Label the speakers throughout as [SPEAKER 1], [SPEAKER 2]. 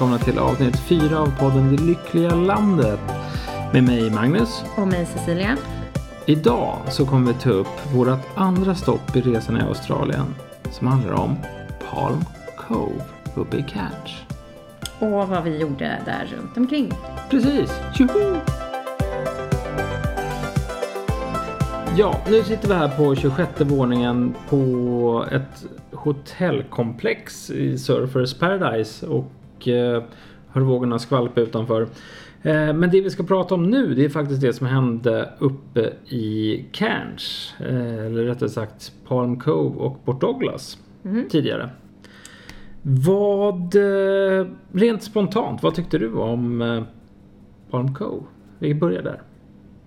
[SPEAKER 1] Välkomna till avsnitt 4 av podden Det Lyckliga Landet. Med mig Magnus.
[SPEAKER 2] Och mig Cecilia.
[SPEAKER 1] Idag så kommer vi ta upp vårt andra stopp i resan i Australien. Som handlar om Palm Cove uppe i Cairns.
[SPEAKER 2] Och vad vi gjorde där runt omkring.
[SPEAKER 1] Precis, tjoho! Ja, nu sitter vi här på 26 våningen på ett hotellkomplex i Surfers Paradise och eh, hör vågorna skvalpa utanför. Eh, men det vi ska prata om nu det är faktiskt det som hände uppe i Cairns. Eh, eller rättare sagt Palm Cove och Port Douglas tidigare. Vad, rent spontant, vad tyckte du om Palm Cove? Vi börjar där.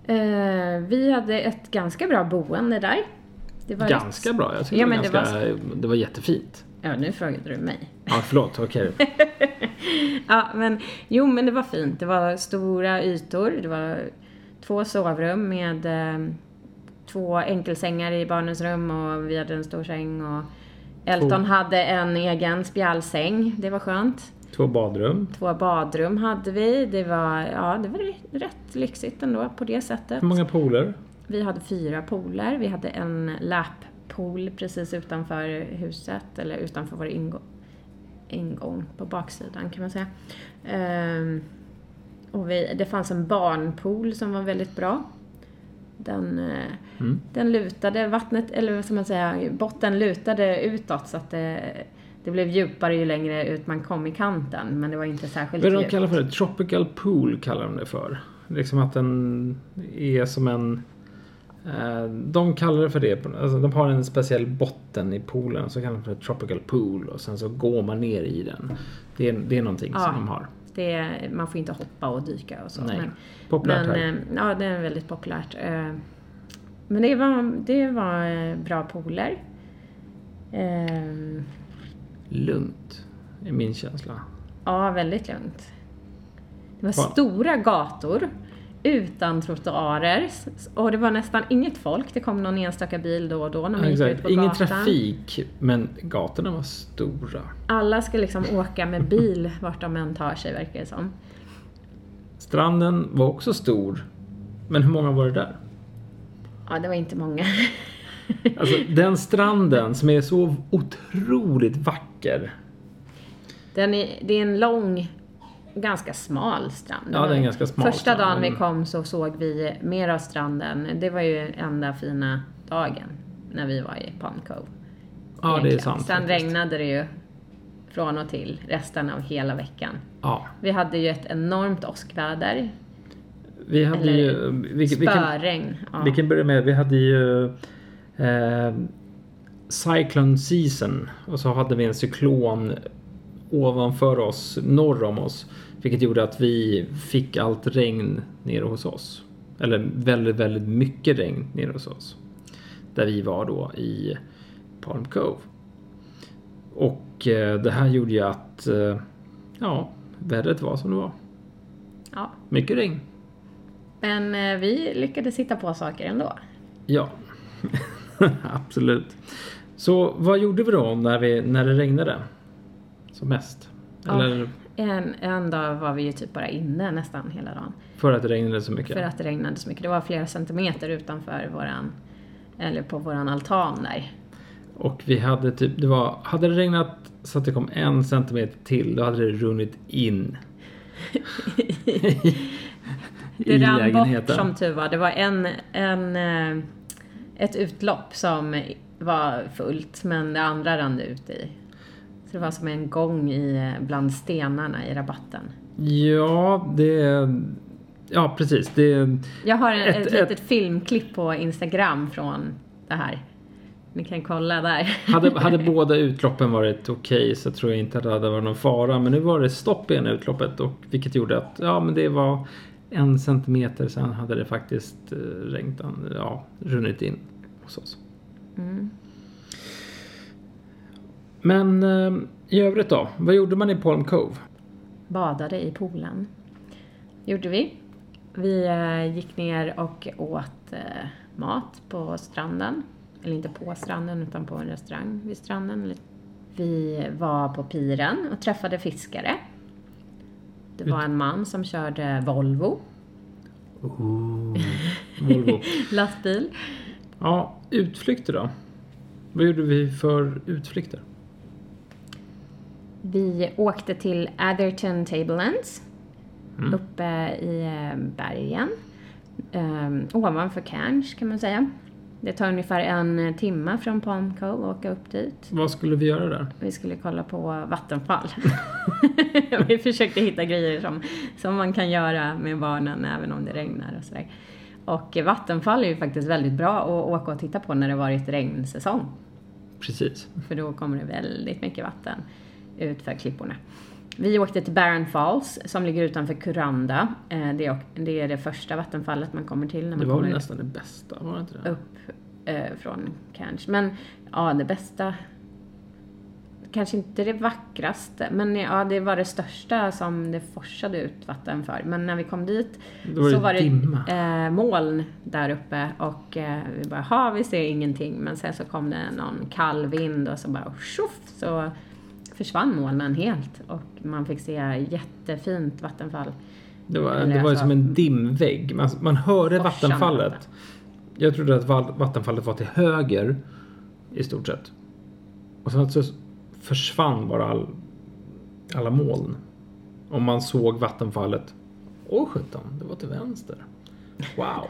[SPEAKER 2] Eh, vi hade ett ganska bra boende där. Var
[SPEAKER 1] Ganska
[SPEAKER 2] rätt-
[SPEAKER 1] bra. Jag tyckte
[SPEAKER 2] Ja,
[SPEAKER 1] det, var
[SPEAKER 2] men det
[SPEAKER 1] ganska, det, var... jättefint.
[SPEAKER 2] Ja, nu frågade du mig.
[SPEAKER 1] Ja, förlåt. Okej.
[SPEAKER 2] Ja, men jo, men det var fint. Det var stora ytor. Det var två sovrum med eh, två enkelsängar i barnens rum och vi hade en stor säng och Elton
[SPEAKER 1] Två.
[SPEAKER 2] hade en egen spjälsäng. Det var skönt.
[SPEAKER 1] Två badrum.
[SPEAKER 2] Två badrum hade vi. Det var, ja, det var rätt lyxigt ändå på det sättet.
[SPEAKER 1] Hur många pooler?
[SPEAKER 2] Vi hade fyra pooler. Vi hade en lappool precis utanför huset, eller utanför vår ingång, ingång på baksidan kan man säga. Ehm, och vi, det fanns en barnpool som var väldigt bra. Den, eh,
[SPEAKER 1] Mm.
[SPEAKER 2] den lutade, vattnet, eller vad ska man säga, botten lutade utåt så att det, det blev djupare ju längre ut man kom i kanten, men det var inte särskilt
[SPEAKER 1] Vad är det de
[SPEAKER 2] djupt.
[SPEAKER 1] kallar för det? Tropical pool kallar de det för. Liksom att den är som en... Eh, de kallar det för det. Alltså, de har en speciell botten i poolen. Så kallar de för tropical pool. Och sen så går man ner i den. Det är, det är någonting
[SPEAKER 2] Ja.
[SPEAKER 1] som de har.
[SPEAKER 2] Det, man får inte hoppa och dyka och så.
[SPEAKER 1] Nej.
[SPEAKER 2] Men,
[SPEAKER 1] Populärt
[SPEAKER 2] men
[SPEAKER 1] här.
[SPEAKER 2] eh, ja, det är väldigt populärt. Eh, Men det var, det var bra pooler.
[SPEAKER 1] Lugnt. Är min känsla.
[SPEAKER 2] Ja, väldigt lugnt. Det var
[SPEAKER 1] Fan.
[SPEAKER 2] stora gator utan trottoarer och det var nästan inget folk. Det kom någon enstaka bil då och då när man gick ut på
[SPEAKER 1] Ingen
[SPEAKER 2] gatan.
[SPEAKER 1] trafik. Men gatorna var stora.
[SPEAKER 2] Alla ska liksom åka med bil vart de än tar sig verkar det som.
[SPEAKER 1] Stranden var också stor. Men hur många var det där?
[SPEAKER 2] Ja, det var inte många.
[SPEAKER 1] Alltså den stranden som är så otroligt vacker.
[SPEAKER 2] Den är, det är en lång, ganska smal strand.
[SPEAKER 1] Ja, det är en ganska smal
[SPEAKER 2] Första dagen vi
[SPEAKER 1] men-
[SPEAKER 2] kom så såg vi mer av stranden. Det var ju enda fina dagen när vi var i Palm Cove.
[SPEAKER 1] Ja, det är sant.
[SPEAKER 2] Sen
[SPEAKER 1] faktiskt.
[SPEAKER 2] regnade det ju från och till resten av hela veckan.
[SPEAKER 1] Ja,
[SPEAKER 2] Vi hade ju ett enormt åskväder.
[SPEAKER 1] vi hade
[SPEAKER 2] Eller
[SPEAKER 1] ju... Vilken,
[SPEAKER 2] Spöregn. Ja.
[SPEAKER 1] vi kan börja med, vi hade ju eh, Cyclone season och så hade vi en cyklon ovanför oss, norr om oss. Vilket gjorde att vi fick allt regn nere hos oss. Eller väldigt, väldigt mycket regn nere hos oss. Där vi var då i Palm Cove. Och eh, det här gjorde ju att, eh, ja, vädret var som det var.
[SPEAKER 2] ja.
[SPEAKER 1] Mycket regn.
[SPEAKER 2] Men eh, vi lyckades hitta på saker ändå.
[SPEAKER 1] Ja, absolut. Så vad gjorde vi då när, vi, när det regnade? Som mest?
[SPEAKER 2] Ja.
[SPEAKER 1] Eller
[SPEAKER 2] En, en dag var vi ju typ bara inne nästan hela dagen.
[SPEAKER 1] för att det regnade så mycket?
[SPEAKER 2] För att det regnade så mycket. Det var flera centimeter utanför våran, eller på våran altan där.
[SPEAKER 1] Och vi hade typ, det var, hade det regnat så att det kom en centimeter till, då hade det runnit in.
[SPEAKER 2] Det
[SPEAKER 1] i
[SPEAKER 2] rann bort
[SPEAKER 1] lägenheten.
[SPEAKER 2] som tur var. Det var en, en, eh, ett utlopp som var fullt men det andra rann det ut i. Så det var som en gång i, eh, bland stenarna i rabatten.
[SPEAKER 1] Ja, det... Ja, precis. Det,
[SPEAKER 2] Jag har en,
[SPEAKER 1] Ett-
[SPEAKER 2] ett, litet filmklipp på Instagram från det här. Ni kan kolla där.
[SPEAKER 1] hade, hade båda utloppen varit okej så tror jag inte att det hade varit någon fara. Men nu var det stopp i ena utloppet och vilket gjorde att ja, men det var en centimeter sen hade det faktiskt eh, regnat, ja, runnit in hos oss.
[SPEAKER 2] Mm.
[SPEAKER 1] Men eh, i övrigt då? Vad gjorde man i Palm Cove?
[SPEAKER 2] Badade i poolen. Gjorde vi. Vi eh, gick ner och åt eh, mat på stranden. Eller inte på stranden utan på en restaurang vid stranden. Vi var på piren och träffade fiskare. Det var en man som körde Volvo,
[SPEAKER 1] Oh, Volvo.
[SPEAKER 2] lastbil.
[SPEAKER 1] Ja, utflykter då? Vad gjorde vi för utflykter?
[SPEAKER 2] Vi åkte till Atherton Tablelands,
[SPEAKER 1] Mm.
[SPEAKER 2] uppe i eh, bergen. Um, ovanför Cairns kan man säga. Det tar ungefär en timme från Palm Cove att åka upp dit.
[SPEAKER 1] Vad skulle vi göra där?
[SPEAKER 2] Vi skulle kolla på vattenfall. vi försökte hitta grejer som, som man kan göra med barnen även om det regnar och sådär. Och vattenfall är ju faktiskt väldigt bra att åka och titta på när det varit regnsäsong.
[SPEAKER 1] Precis.
[SPEAKER 2] För då kommer det väldigt mycket vatten ut för klipporna. Vi åkte till Barron Falls som ligger utanför Kuranda. Eh, Det är, det det första vattenfallet man kommer till när
[SPEAKER 1] Det
[SPEAKER 2] man
[SPEAKER 1] var väl nästan det bästa, var det inte det?
[SPEAKER 2] upp eh, från Cairns. Men ja, det bästa... Kanske inte det vackraste, men ja, det var det största som det forsade ut vatten för. Men när vi kom dit
[SPEAKER 1] var det
[SPEAKER 2] så var det
[SPEAKER 1] dimma.
[SPEAKER 2] eh, moln där uppe och eh, vi bara, ha vi ser ingenting. Men sen så kom det någon kall vind och så bara tjoff så försvann molnen helt och man fick se jättefint vattenfall.
[SPEAKER 1] Det var,
[SPEAKER 2] Eller
[SPEAKER 1] det var
[SPEAKER 2] alltså-
[SPEAKER 1] som en dimvägg. Man, man hörde vattenfallet.
[SPEAKER 2] vatten.
[SPEAKER 1] Jag trodde att vattenfallet var till höger i stort sett. Och sen så försvann bara all, alla moln. Och man såg vattenfallet. Åh sjutton, det var till vänster. Wow.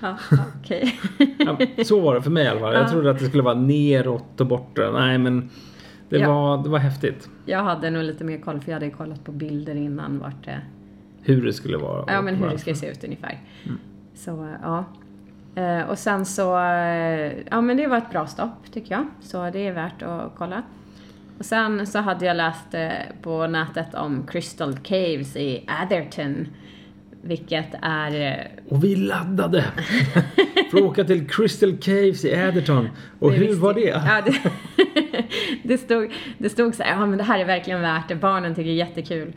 [SPEAKER 2] Ja, okej.
[SPEAKER 1] Ja, så var det för mig i alla fall. Jag
[SPEAKER 2] Ja.
[SPEAKER 1] trodde att det skulle vara neråt och borta. Nej men det,
[SPEAKER 2] Ja.
[SPEAKER 1] var, det var häftigt.
[SPEAKER 2] Jag hade nog lite mer koll för jag hade kollat på bilder innan vart det
[SPEAKER 1] Hur det skulle vara.
[SPEAKER 2] Ja, men hur det ska se ut ungefär. Så, ja. Eh, Och sen så, eh, ja men det var ett bra stopp tycker jag. Så det är värt att kolla. Och sen så hade jag läst eh, på nätet om Crystal Caves i Atherton. Vilket är...
[SPEAKER 1] Och vi laddade för att åka till Crystal Caves i Atherton. Och hur var det?
[SPEAKER 2] Ja, det, det, stod, det stod så här, ja men det här är verkligen värt det. Barnen tycker det är jättekul.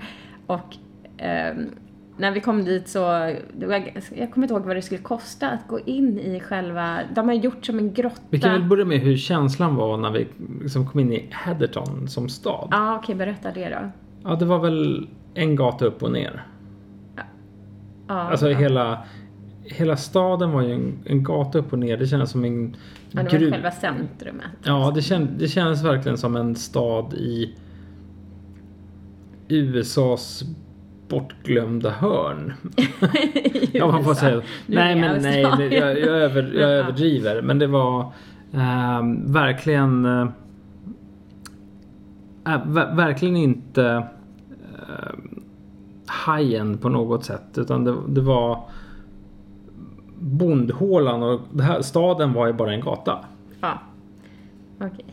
[SPEAKER 2] Och ehm, när vi kom dit så, var, jag kommer inte ihåg vad det skulle kosta att gå in i själva, de har gjort som en grotta.
[SPEAKER 1] Vi kan väl börja med hur känslan var när vi liksom kom in i Atherton som stad.
[SPEAKER 2] Ja, okej, berätta det då.
[SPEAKER 1] Ja, det var väl en gata upp och ner.
[SPEAKER 2] Ja,
[SPEAKER 1] Alltså
[SPEAKER 2] ja.
[SPEAKER 1] hela, hela staden var ju en, en gata upp och ner. Det kändes som en
[SPEAKER 2] ja, det var
[SPEAKER 1] gruv.
[SPEAKER 2] själva centrumet.
[SPEAKER 1] Ja, det, känd, det kändes verkligen som en stad i USAs bortglömda hörn. Ja, man får
[SPEAKER 2] USA.
[SPEAKER 1] säga. Nej, men nej, det, jag, jag, över, jag
[SPEAKER 2] Ja.
[SPEAKER 1] överdriver. Men det var ehm, verkligen eh, äh, ver- verkligen inte uh, high-end på något sätt. Utan det, det var bondhålan och det här, staden var ju bara en gata.
[SPEAKER 2] Ja. Okej.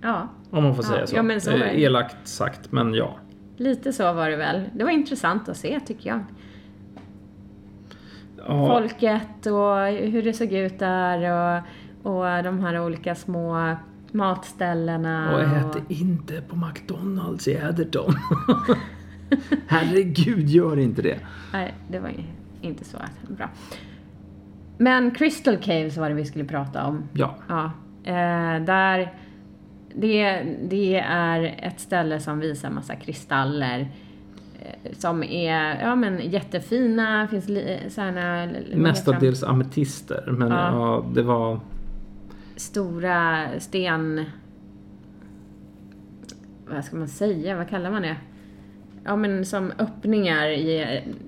[SPEAKER 2] Ja,
[SPEAKER 1] Om man får
[SPEAKER 2] Ja,
[SPEAKER 1] säga så.
[SPEAKER 2] ja, men så
[SPEAKER 1] Eh. Elakt sagt, men ja.
[SPEAKER 2] lite så var det väl. Det var intressant att se tycker jag.
[SPEAKER 1] ja
[SPEAKER 2] folket och hur det såg ut där och, och de här olika små matställena.
[SPEAKER 1] och ät inte på McDonalds i Atherton. Herregud, gör inte det.
[SPEAKER 2] Nej, det var inte så bra. Men Crystal Caves var det vi skulle prata om.
[SPEAKER 1] Ja,
[SPEAKER 2] Ja, eh, där... Det, det är ett ställe som visar massa kristaller. eh, Som är ja, men jättefina. Finns såna,
[SPEAKER 1] mestadels ametister. Men
[SPEAKER 2] Ja.
[SPEAKER 1] ja. det var...
[SPEAKER 2] stora sten... Vad ska man säga? Vad kallar man det? Ja men som öppningar i...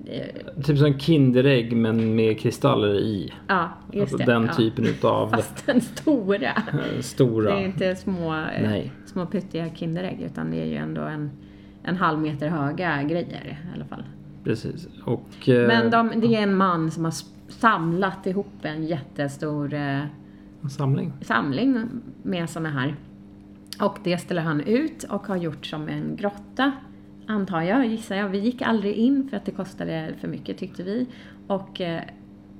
[SPEAKER 2] i
[SPEAKER 1] Typ som Kinderägg men med kristaller i.
[SPEAKER 2] ja, just
[SPEAKER 1] Alltså
[SPEAKER 2] det.
[SPEAKER 1] den
[SPEAKER 2] ja.
[SPEAKER 1] typen utav
[SPEAKER 2] Fast den stora.
[SPEAKER 1] eh, stora.
[SPEAKER 2] Det är inte små, eh,
[SPEAKER 1] Nej.
[SPEAKER 2] små pyttiga Kinderägg utan det är ju ändå en, en halv meter höga grejer i alla fall.
[SPEAKER 1] Precis. Och... eh,
[SPEAKER 2] Men de, det är en man som har samlat ihop en jättestor eh,
[SPEAKER 1] samling.
[SPEAKER 2] samling med såna här. Och det ställer han ut och har gjort som en grotta, antar jag, gissar jag. Vi gick aldrig in för att det kostade för mycket tyckte vi. Och eh,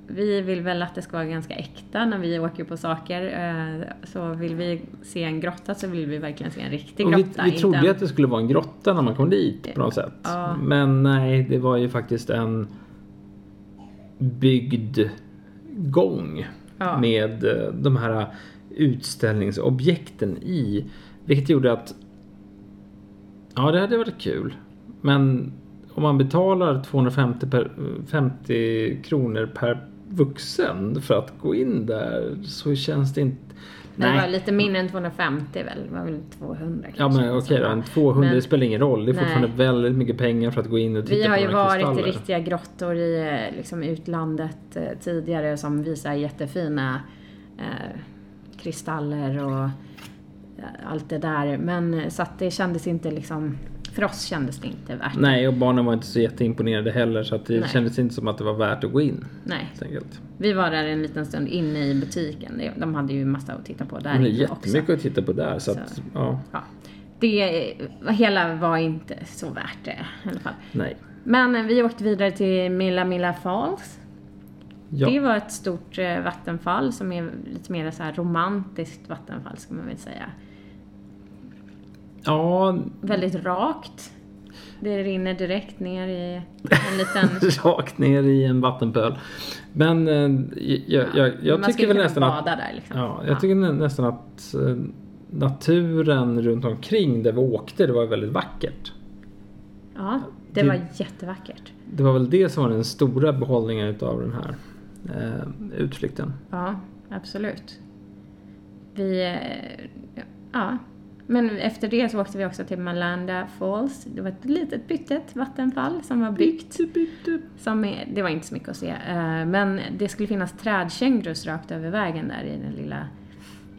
[SPEAKER 2] vi vill väl att det ska vara ganska äkta när vi åker på saker. Eh, så vill vi se en grotta så vill vi verkligen se en riktig
[SPEAKER 1] Och vi,
[SPEAKER 2] grotta.
[SPEAKER 1] vi
[SPEAKER 2] inte
[SPEAKER 1] trodde
[SPEAKER 2] en-
[SPEAKER 1] att det skulle vara en grotta när man kom dit på något sätt.
[SPEAKER 2] Ja.
[SPEAKER 1] Men nej, det var ju faktiskt en byggd gång
[SPEAKER 2] Ja.
[SPEAKER 1] med eh, de här utställningsobjekten i. Vilket gjorde att ja, det hade varit kul. Men om man betalar 250 per, 50 kronor per vuxen för att gå in där så känns det inte...
[SPEAKER 2] Det var lite mindre än 250 väl? Det var väl 200
[SPEAKER 1] Ja
[SPEAKER 2] kanske.
[SPEAKER 1] men okej då, en 200
[SPEAKER 2] Men-
[SPEAKER 1] det spelar ingen roll. Det är
[SPEAKER 2] Nej.
[SPEAKER 1] fortfarande väldigt mycket pengar för att gå in och titta
[SPEAKER 2] Vi har
[SPEAKER 1] på
[SPEAKER 2] ju varit i
[SPEAKER 1] kristaller.
[SPEAKER 2] riktiga grottor i eh, liksom, utlandet eh, tidigare som visar jättefina eh, kristaller och allt det där. Men eh, så att det kändes inte liksom, för oss kändes det inte värt.
[SPEAKER 1] Nej, och barnen var inte så jätteimponerade heller så att det
[SPEAKER 2] Nej.
[SPEAKER 1] kändes inte som att det var värt att gå in.
[SPEAKER 2] Nej.
[SPEAKER 1] Enkelt.
[SPEAKER 2] Vi var där en liten stund inne i butiken. De hade ju massa att titta på där inne också.
[SPEAKER 1] jättemycket att titta på där så, att,
[SPEAKER 2] Så.
[SPEAKER 1] ja,
[SPEAKER 2] Ja. Det eh, hela var inte så värt det i alla fall.
[SPEAKER 1] nej.
[SPEAKER 2] Men eh, vi åkte vidare till Milla Milla Falls.
[SPEAKER 1] Ja.
[SPEAKER 2] Det var ett stort eh, vattenfall som är lite mer så här romantiskt vattenfall ska man väl säga.
[SPEAKER 1] Ja,
[SPEAKER 2] Väldigt rakt. Det rinner direkt ner i en liten...
[SPEAKER 1] rakt ner i en vattenpöl. Men eh, jag, jag, jag
[SPEAKER 2] man
[SPEAKER 1] tycker väl nästan att...
[SPEAKER 2] där liksom.
[SPEAKER 1] Ja, jag tycker nä- nästan att eh, naturen runt omkring där vi åkte, det var väldigt vackert.
[SPEAKER 2] Ja, det
[SPEAKER 1] Det-
[SPEAKER 2] var jättevackert.
[SPEAKER 1] Det var väl det som var den stora behållningen utav den här eh, utflykten.
[SPEAKER 2] Ja, absolut. Vi... eh, Ja. Men efter det så åkte vi också till Malanda Falls. Det var ett litet pyttet vattenfall som var byggt. Som är, det var inte så mycket att se. eh, Men det skulle finnas trädkängurus rakt över vägen där i den lilla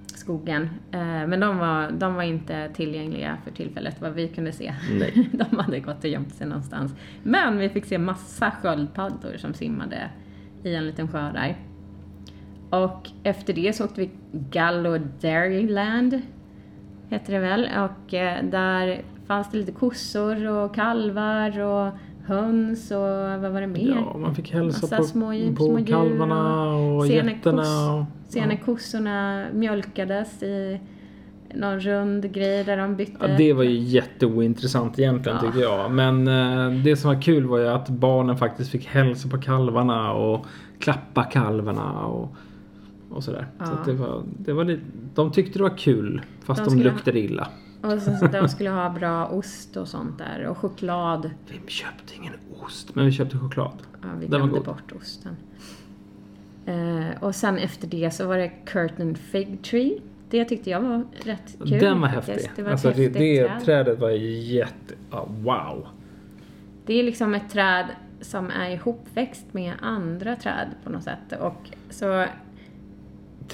[SPEAKER 2] skogen. Eh, Men de var, de var inte tillgängliga för tillfället vad vi kunde se.
[SPEAKER 1] Nej.
[SPEAKER 2] De hade gått och gömt sig någonstans. Men vi fick se massa sköldpaddor som simmade i en liten sjö där. Och efter det så åkte vi Gallo Dairyland, heter det väl. Och eh, där fanns det lite kossor och kalvar och höns och vad var det mer?
[SPEAKER 1] Ja, man fick hälsa på,
[SPEAKER 2] små,
[SPEAKER 1] på
[SPEAKER 2] små
[SPEAKER 1] kalvarna och getterna. och-
[SPEAKER 2] när kossorna mjölkades i någon rund grej där de bytte.
[SPEAKER 1] Ja, det var ju jätteointressant egentligen
[SPEAKER 2] Ja.
[SPEAKER 1] tycker jag. Men eh, det som var kul var ju att barnen faktiskt fick hälsa på kalvarna och klappa kalvarna och, och sådär. Så
[SPEAKER 2] Ja.
[SPEAKER 1] att det var, det var lite, de tyckte det var kul fast
[SPEAKER 2] De
[SPEAKER 1] de, luktade illa.
[SPEAKER 2] Och så, så de skulle ha bra ost och sånt där och choklad.
[SPEAKER 1] Vi köpte ingen ost men vi köpte choklad.
[SPEAKER 2] Ja, vi
[SPEAKER 1] Den
[SPEAKER 2] glömde bort osten. Eh, och sen efter det så var det Curtain Fig Tree. Det tyckte jag var rätt kul.
[SPEAKER 1] Den var
[SPEAKER 2] faktiskt.
[SPEAKER 1] häftig.
[SPEAKER 2] Det var
[SPEAKER 1] alltså det, det
[SPEAKER 2] träd.
[SPEAKER 1] trädet var jätte... Ja, wow.
[SPEAKER 2] Det är liksom ett träd som är ihopväxt med andra träd på något sätt. Och så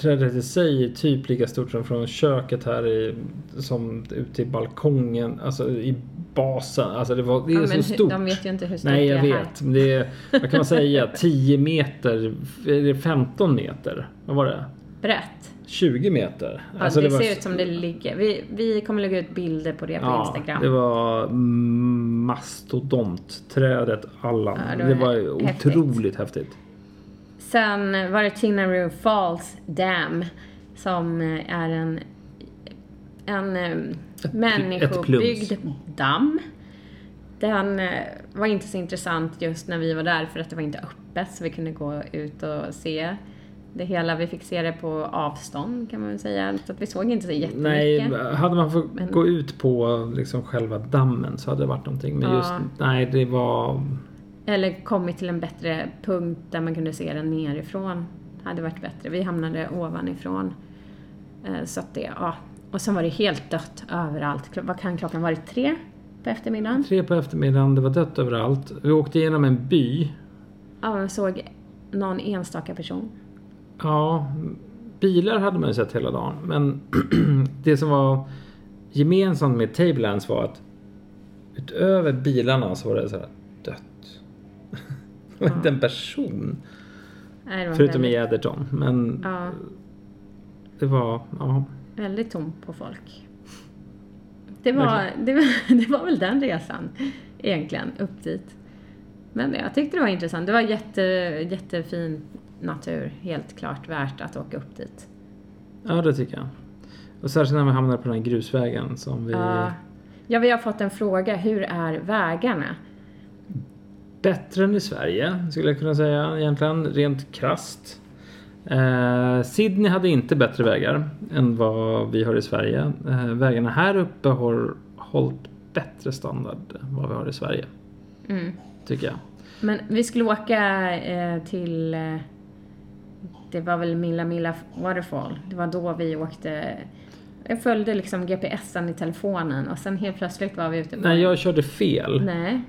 [SPEAKER 1] Trädet i sig är typ lika stort som från köket här i, som ute i balkongen, alltså i basen. Alltså det, var, det är
[SPEAKER 2] ja,
[SPEAKER 1] så stort.
[SPEAKER 2] de vet ju inte hur stort
[SPEAKER 1] Nej
[SPEAKER 2] det
[SPEAKER 1] jag
[SPEAKER 2] är här.
[SPEAKER 1] vet. Men det är, vad kan man säga, 10 meter, är det 15 meter? Vad var det?
[SPEAKER 2] Brett.
[SPEAKER 1] 20 meter?
[SPEAKER 2] Ja,
[SPEAKER 1] Alltså,
[SPEAKER 2] det,
[SPEAKER 1] var-
[SPEAKER 2] ser ut som det ligger. Vi, vi kommer lägga ut bilder på det på
[SPEAKER 1] Ja,
[SPEAKER 2] Instagram.
[SPEAKER 1] det var mastodontträdet Allan.
[SPEAKER 2] Ja, det
[SPEAKER 1] det
[SPEAKER 2] var
[SPEAKER 1] var,
[SPEAKER 2] häftigt.
[SPEAKER 1] otroligt häftigt.
[SPEAKER 2] Sen var det Tinaroo Falls Dam som eh, är en, en eh,
[SPEAKER 1] ett
[SPEAKER 2] människobyggd
[SPEAKER 1] plums.
[SPEAKER 2] damm. Den eh, var inte så intressant just när vi var där för att det var inte öppet så vi kunde gå ut och se det hela. Vi fick se det på avstånd kan man väl säga. Så att vi såg inte så jättemycket.
[SPEAKER 1] Nej, hade man fått
[SPEAKER 2] Men-
[SPEAKER 1] gå ut på liksom själva dammen så hade det varit någonting. Men
[SPEAKER 2] Ja.
[SPEAKER 1] just, nej det var...
[SPEAKER 2] Eller kommit till en bättre punkt där man kunde se den nerifrån. Hade varit bättre. Vi hamnade ovanifrån. Eh, Så att det, ja. Och sen var det helt dött överallt. Vad kan klockan varit? Tre på eftermiddagen?
[SPEAKER 1] Tre på eftermiddagen, det var dött överallt. Vi åkte igenom en by.
[SPEAKER 2] Ja, man såg någon enstaka person.
[SPEAKER 1] Ja, bilar hade man ju sett hela dagen. Men det som var gemensamt med Tablelands var att utöver bilarna så var det så här. Det var inte en person.
[SPEAKER 2] Nej, det
[SPEAKER 1] Förutom i
[SPEAKER 2] väldigt,
[SPEAKER 1] Edgerton. Men
[SPEAKER 2] ja,
[SPEAKER 1] det var, ja.
[SPEAKER 2] väldigt tomt på folk. Det var, det, var, det var väl den resan egentligen, upp dit. Men jag tyckte det var intressant. Det var jätte, jättefin natur, helt klart värt att åka upp dit.
[SPEAKER 1] Ja, det tycker jag. Och särskilt när vi hamnade på den här grusvägen som vi...
[SPEAKER 2] Ja. ja, vi har fått en fråga. Hur är vägarna?
[SPEAKER 1] Bättre än i Sverige skulle jag kunna säga egentligen, rent krasst. Eh, Sydney hade inte bättre vägar än vad vi har i Sverige. Eh, vägarna här uppe har hållit bättre standard än vad vi har i Sverige.
[SPEAKER 2] Mm.
[SPEAKER 1] Tycker jag.
[SPEAKER 2] Men vi skulle åka eh, till... Eh, det var väl Milla Milla Waterfall. Det var då vi åkte... Jag följde liksom GPSen i telefonen och sen helt plötsligt var vi ute på...
[SPEAKER 1] Nej, jag körde fel.
[SPEAKER 2] Nej,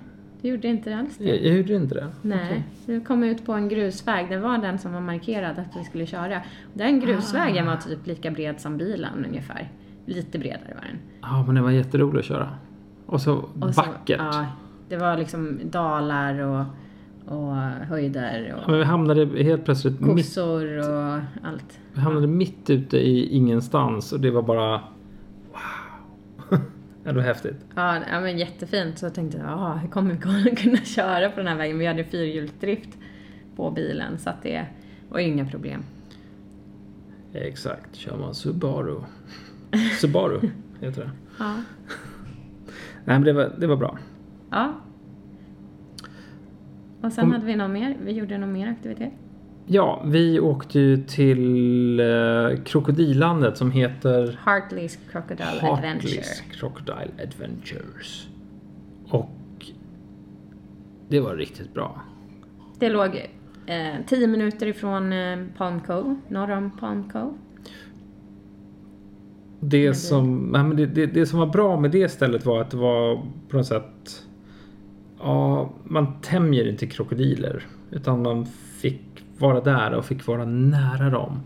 [SPEAKER 2] du gjorde inte alls det.
[SPEAKER 1] Jag, jag gjorde inte det.
[SPEAKER 2] Nej,
[SPEAKER 1] Okej.
[SPEAKER 2] vi kom ut på en grusväg. Det var den som var markerad att vi skulle köra. Den grusvägen
[SPEAKER 1] Ah.
[SPEAKER 2] var typ lika bred som bilen ungefär. Lite bredare var den.
[SPEAKER 1] Ja, men det var jätteroligt att köra. Och så
[SPEAKER 2] Och så-
[SPEAKER 1] vackert.
[SPEAKER 2] Ja, det var liksom dalar och, och höjder
[SPEAKER 1] Men
[SPEAKER 2] och
[SPEAKER 1] vi hamnade helt plötsligt mitt,
[SPEAKER 2] och allt.
[SPEAKER 1] vi hamnade mitt ute i ingenstans och det var bara. Ja, det var häftigt.
[SPEAKER 2] Ja, ja men jättefint. Så jag tänkte jag, ja, hur kommer vi kunna köra på den här vägen? Vi hade fyrhjulsdrift på bilen så att det var inga problem.
[SPEAKER 1] Exakt, kör man Subaru. Subaru heter det.
[SPEAKER 2] Ja.
[SPEAKER 1] Nej men det var, det var bra.
[SPEAKER 2] ja. Och sen
[SPEAKER 1] Om-
[SPEAKER 2] hade vi någon mer. Vi gjorde någon mer aktivitet.
[SPEAKER 1] Ja, vi åkte ju till eh, krokodillandet som heter
[SPEAKER 2] Hartley's Crocodile Adventure.
[SPEAKER 1] Hartley's Crocodile Adventures. Och det var riktigt bra.
[SPEAKER 2] Det låg eh, 10 minuter ifrån eh, Palm Cove, norr om Palm Cove.
[SPEAKER 1] Det
[SPEAKER 2] det-
[SPEAKER 1] som, nej, men det, det, det som var bra med det stället var att det var på något sätt... Ja, man tämjer inte krokodiler. Utan man fick vara där och fick vara nära dem.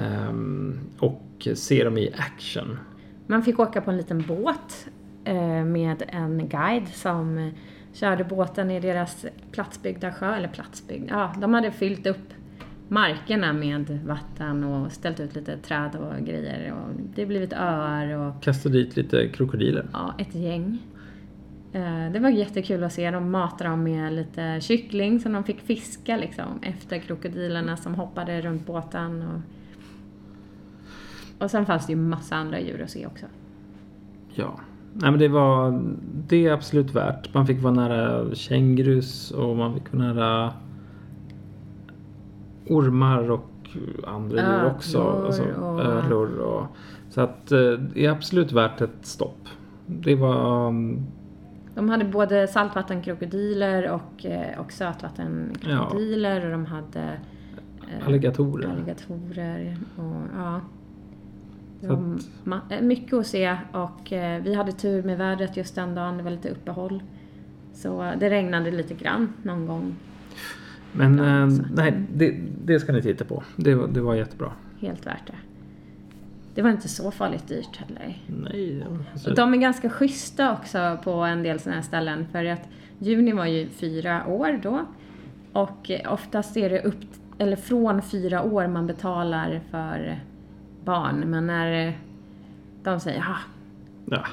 [SPEAKER 1] Ehm, och se dem i action.
[SPEAKER 2] Man fick åka på en liten båt eh, med en guide som körde båten i deras platsbyggda sjö, eller platsbyggd, ja, de hade fyllt upp markerna med vatten och ställt ut lite träd och grejer och det blivit öar och
[SPEAKER 1] Kasta dit lite krokodiler.
[SPEAKER 2] ja, ett gäng. Eh, Det var jättekul att se dem mata dem med lite kyckling som de fick fiska liksom efter krokodilerna som hoppade runt båten. Och, och sen fanns det ju massa andra djur att se också.
[SPEAKER 1] Ja. Nej men det var... Det är absolut värt. Man fick vara nära kängurus och man fick vara nära ormar och andra djur
[SPEAKER 2] Ödlor
[SPEAKER 1] också. Alltså,
[SPEAKER 2] och-
[SPEAKER 1] och... Så att eh, det är absolut värt ett stopp. Det var...
[SPEAKER 2] De hade både saltvattenkrokodiler och, eh, och sötvattenkrokodiler och de hade eh,
[SPEAKER 1] Alligatorer.
[SPEAKER 2] alligatorer och ja. Var ma- eh, mycket att se och eh, vi hade tur med vädret just den dagen. Det var lite uppehåll. Så det regnade lite grann någon gång.
[SPEAKER 1] Men
[SPEAKER 2] Ja,
[SPEAKER 1] eh, nej, det, det ska ni titta på. Det, det var jättebra.
[SPEAKER 2] Helt värt det. Det var inte så farligt dyrt heller.
[SPEAKER 1] Nej, det var så-
[SPEAKER 2] Och de är ganska schyssta också på en del sådana här ställen för att juni var ju fyra år då och oftast är det upp, eller från fyra år man betalar för barn men när de säger ah,
[SPEAKER 1] Ja,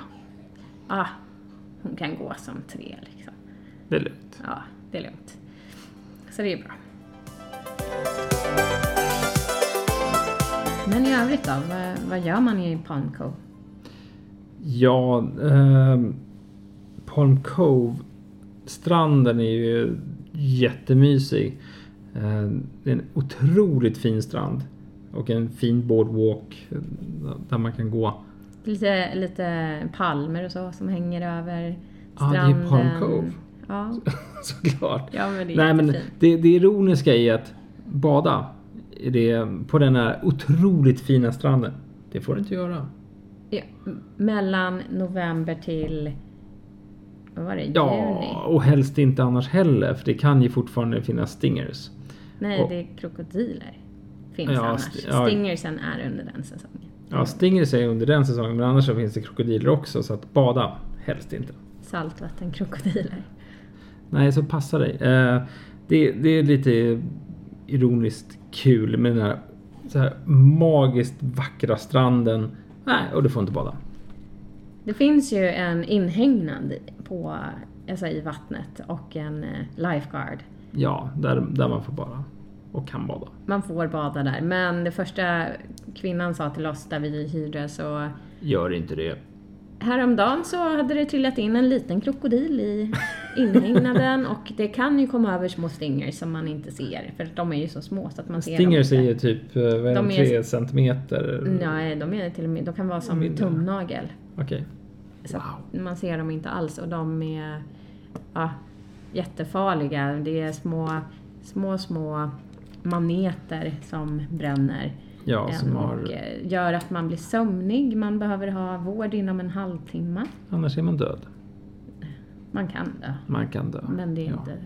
[SPEAKER 2] ah, hon kan gå som tre liksom.
[SPEAKER 1] det är lugnt.
[SPEAKER 2] Ja, det är lugnt. Så det är bra. Men i övrigt då, vad, vad gör man i Palm Cove?
[SPEAKER 1] Ja, eh, Palm Cove stranden är ju jättemysig. Eh, det är en otroligt fin strand och en fin boardwalk eh, där man kan gå.
[SPEAKER 2] Lite, lite palmer och så som hänger över
[SPEAKER 1] Ja, det är
[SPEAKER 2] stranden.
[SPEAKER 1] Palm Cove.
[SPEAKER 2] Ja,
[SPEAKER 1] Såklart.
[SPEAKER 2] ja men det är
[SPEAKER 1] Nej men det, det ironiska är att bada i det, på den här otroligt fina stranden. Det får du inte göra.
[SPEAKER 2] Ja, mellan november till, vad var det, juni?
[SPEAKER 1] Ja, och helst inte annars heller för det kan ju fortfarande finnas stingers.
[SPEAKER 2] Nej,
[SPEAKER 1] och-
[SPEAKER 2] det är krokodiler. Finns
[SPEAKER 1] Ja,
[SPEAKER 2] annars.
[SPEAKER 1] st- ja.
[SPEAKER 2] Stingersen är under den säsongen.
[SPEAKER 1] Ja, stingers är under den säsongen men annars så finns det krokodiler också så att bada helst inte.
[SPEAKER 2] Saltvattenkrokodiler.
[SPEAKER 1] Nej, så passa dig. Eh, det, det är lite ironiskt kul med den här, så här magiskt vackra stranden. Nej, och du får inte bada.
[SPEAKER 2] Det finns ju en inhägnad på, alltså i vattnet och en eh, lifeguard.
[SPEAKER 1] Ja, där, där man får bada. Och kan bada.
[SPEAKER 2] Man får bada där, men det första kvinnan sa till oss där vi hyrde så
[SPEAKER 1] Gör inte det.
[SPEAKER 2] Häromdagen så hade det trillat in en liten krokodil i inhägnaden och det kan ju komma över små stingers som man inte ser för de är ju så små så att man ser
[SPEAKER 1] Stingers
[SPEAKER 2] dem
[SPEAKER 1] är
[SPEAKER 2] inte.
[SPEAKER 1] ju typ eh, vad är
[SPEAKER 2] De
[SPEAKER 1] de,
[SPEAKER 2] är-
[SPEAKER 1] tre centimeter.
[SPEAKER 2] Nej, de är till och med, de kan vara som tumnagel.
[SPEAKER 1] Okej.
[SPEAKER 2] Så
[SPEAKER 1] Wow.
[SPEAKER 2] man ser dem inte alls och de är, ja, jättefarliga. Det är små, små, små maneter som bränner.
[SPEAKER 1] Ja, som har,
[SPEAKER 2] och eh, gör att man blir sömnig. Man behöver ha vård inom en halvtimme.
[SPEAKER 1] annars är man död.
[SPEAKER 2] Man kan dö.
[SPEAKER 1] Man kan dö.
[SPEAKER 2] Men det är
[SPEAKER 1] ja.
[SPEAKER 2] inte,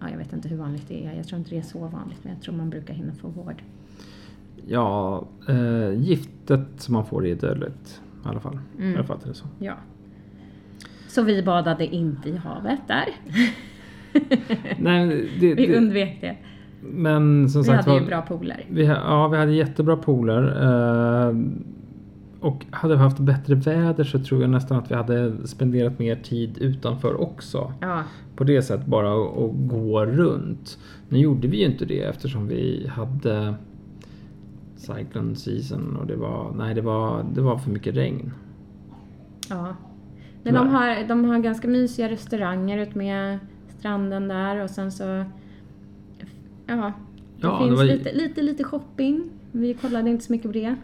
[SPEAKER 2] ja, jag vet inte hur vanligt det är. Jag tror inte det är så vanligt, men jag tror man brukar hinna få vård.
[SPEAKER 1] Ja, eh, giftet som man får är dödligt. I alla fall.
[SPEAKER 2] Mm.
[SPEAKER 1] Jag fattar det så.
[SPEAKER 2] Ja. Så vi badade inte i havet där.
[SPEAKER 1] Nej, det,
[SPEAKER 2] Vi
[SPEAKER 1] det,
[SPEAKER 2] undvek det.
[SPEAKER 1] Men som
[SPEAKER 2] Vi
[SPEAKER 1] sagt
[SPEAKER 2] hade ju bra pooler.
[SPEAKER 1] vi, ja, vi hade jättebra pooler. Eh, och hade vi haft bättre väder så tror jag nästan att vi hade spenderat mer tid utanför också.
[SPEAKER 2] Ja,
[SPEAKER 1] På det sättet bara att att gå runt. Nu gjorde vi ju inte det eftersom vi hade Cyclone season och det var, nej det var, det var för mycket regn.
[SPEAKER 2] ja. Men de har, de har ganska mysiga restauranger ut med stranden där och sen så... Ja, det
[SPEAKER 1] Ja, det
[SPEAKER 2] finns
[SPEAKER 1] var ju-
[SPEAKER 2] lite, lite, lite shopping. Vi kollade inte så mycket på det.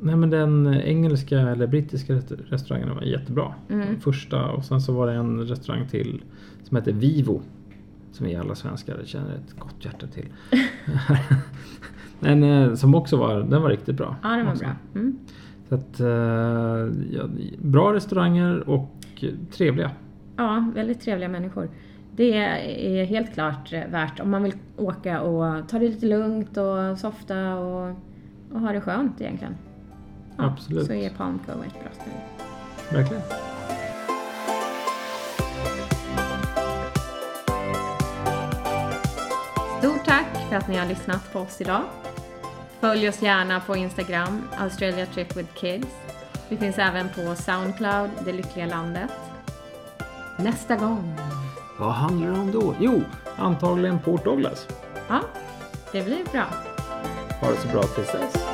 [SPEAKER 1] Nej men den engelska eller brittiska rest- restaurangen var jättebra.
[SPEAKER 2] Mm.
[SPEAKER 1] Den första och sen så var det en restaurang till som heter Vivo. Som vi alla svenskar känner ett gott hjärta till. Men eh, som också var, den var riktigt bra.
[SPEAKER 2] Ja, den var
[SPEAKER 1] också.
[SPEAKER 2] bra. Mm.
[SPEAKER 1] Så att, eh, ja, bra restauranger och trevliga.
[SPEAKER 2] Ja, väldigt trevliga människor. Det är helt klart värt om man vill åka och ta det lite lugnt och softa och, och ha det skönt egentligen. Ja,
[SPEAKER 1] Absolut.
[SPEAKER 2] Så är Palm Cove ett bra ställe.
[SPEAKER 1] Verkligen.
[SPEAKER 2] Stort tack för att ni har lyssnat på oss idag. Följ oss gärna på Instagram, Australia Trip with Kids. Vi finns även på Soundcloud, Det Lyckliga Landet. Nästa gång,
[SPEAKER 1] Vad handlar det om då? Jo, antagligen Port Douglas.
[SPEAKER 2] ja, det blir bra.
[SPEAKER 1] Ha det så bra tills dess.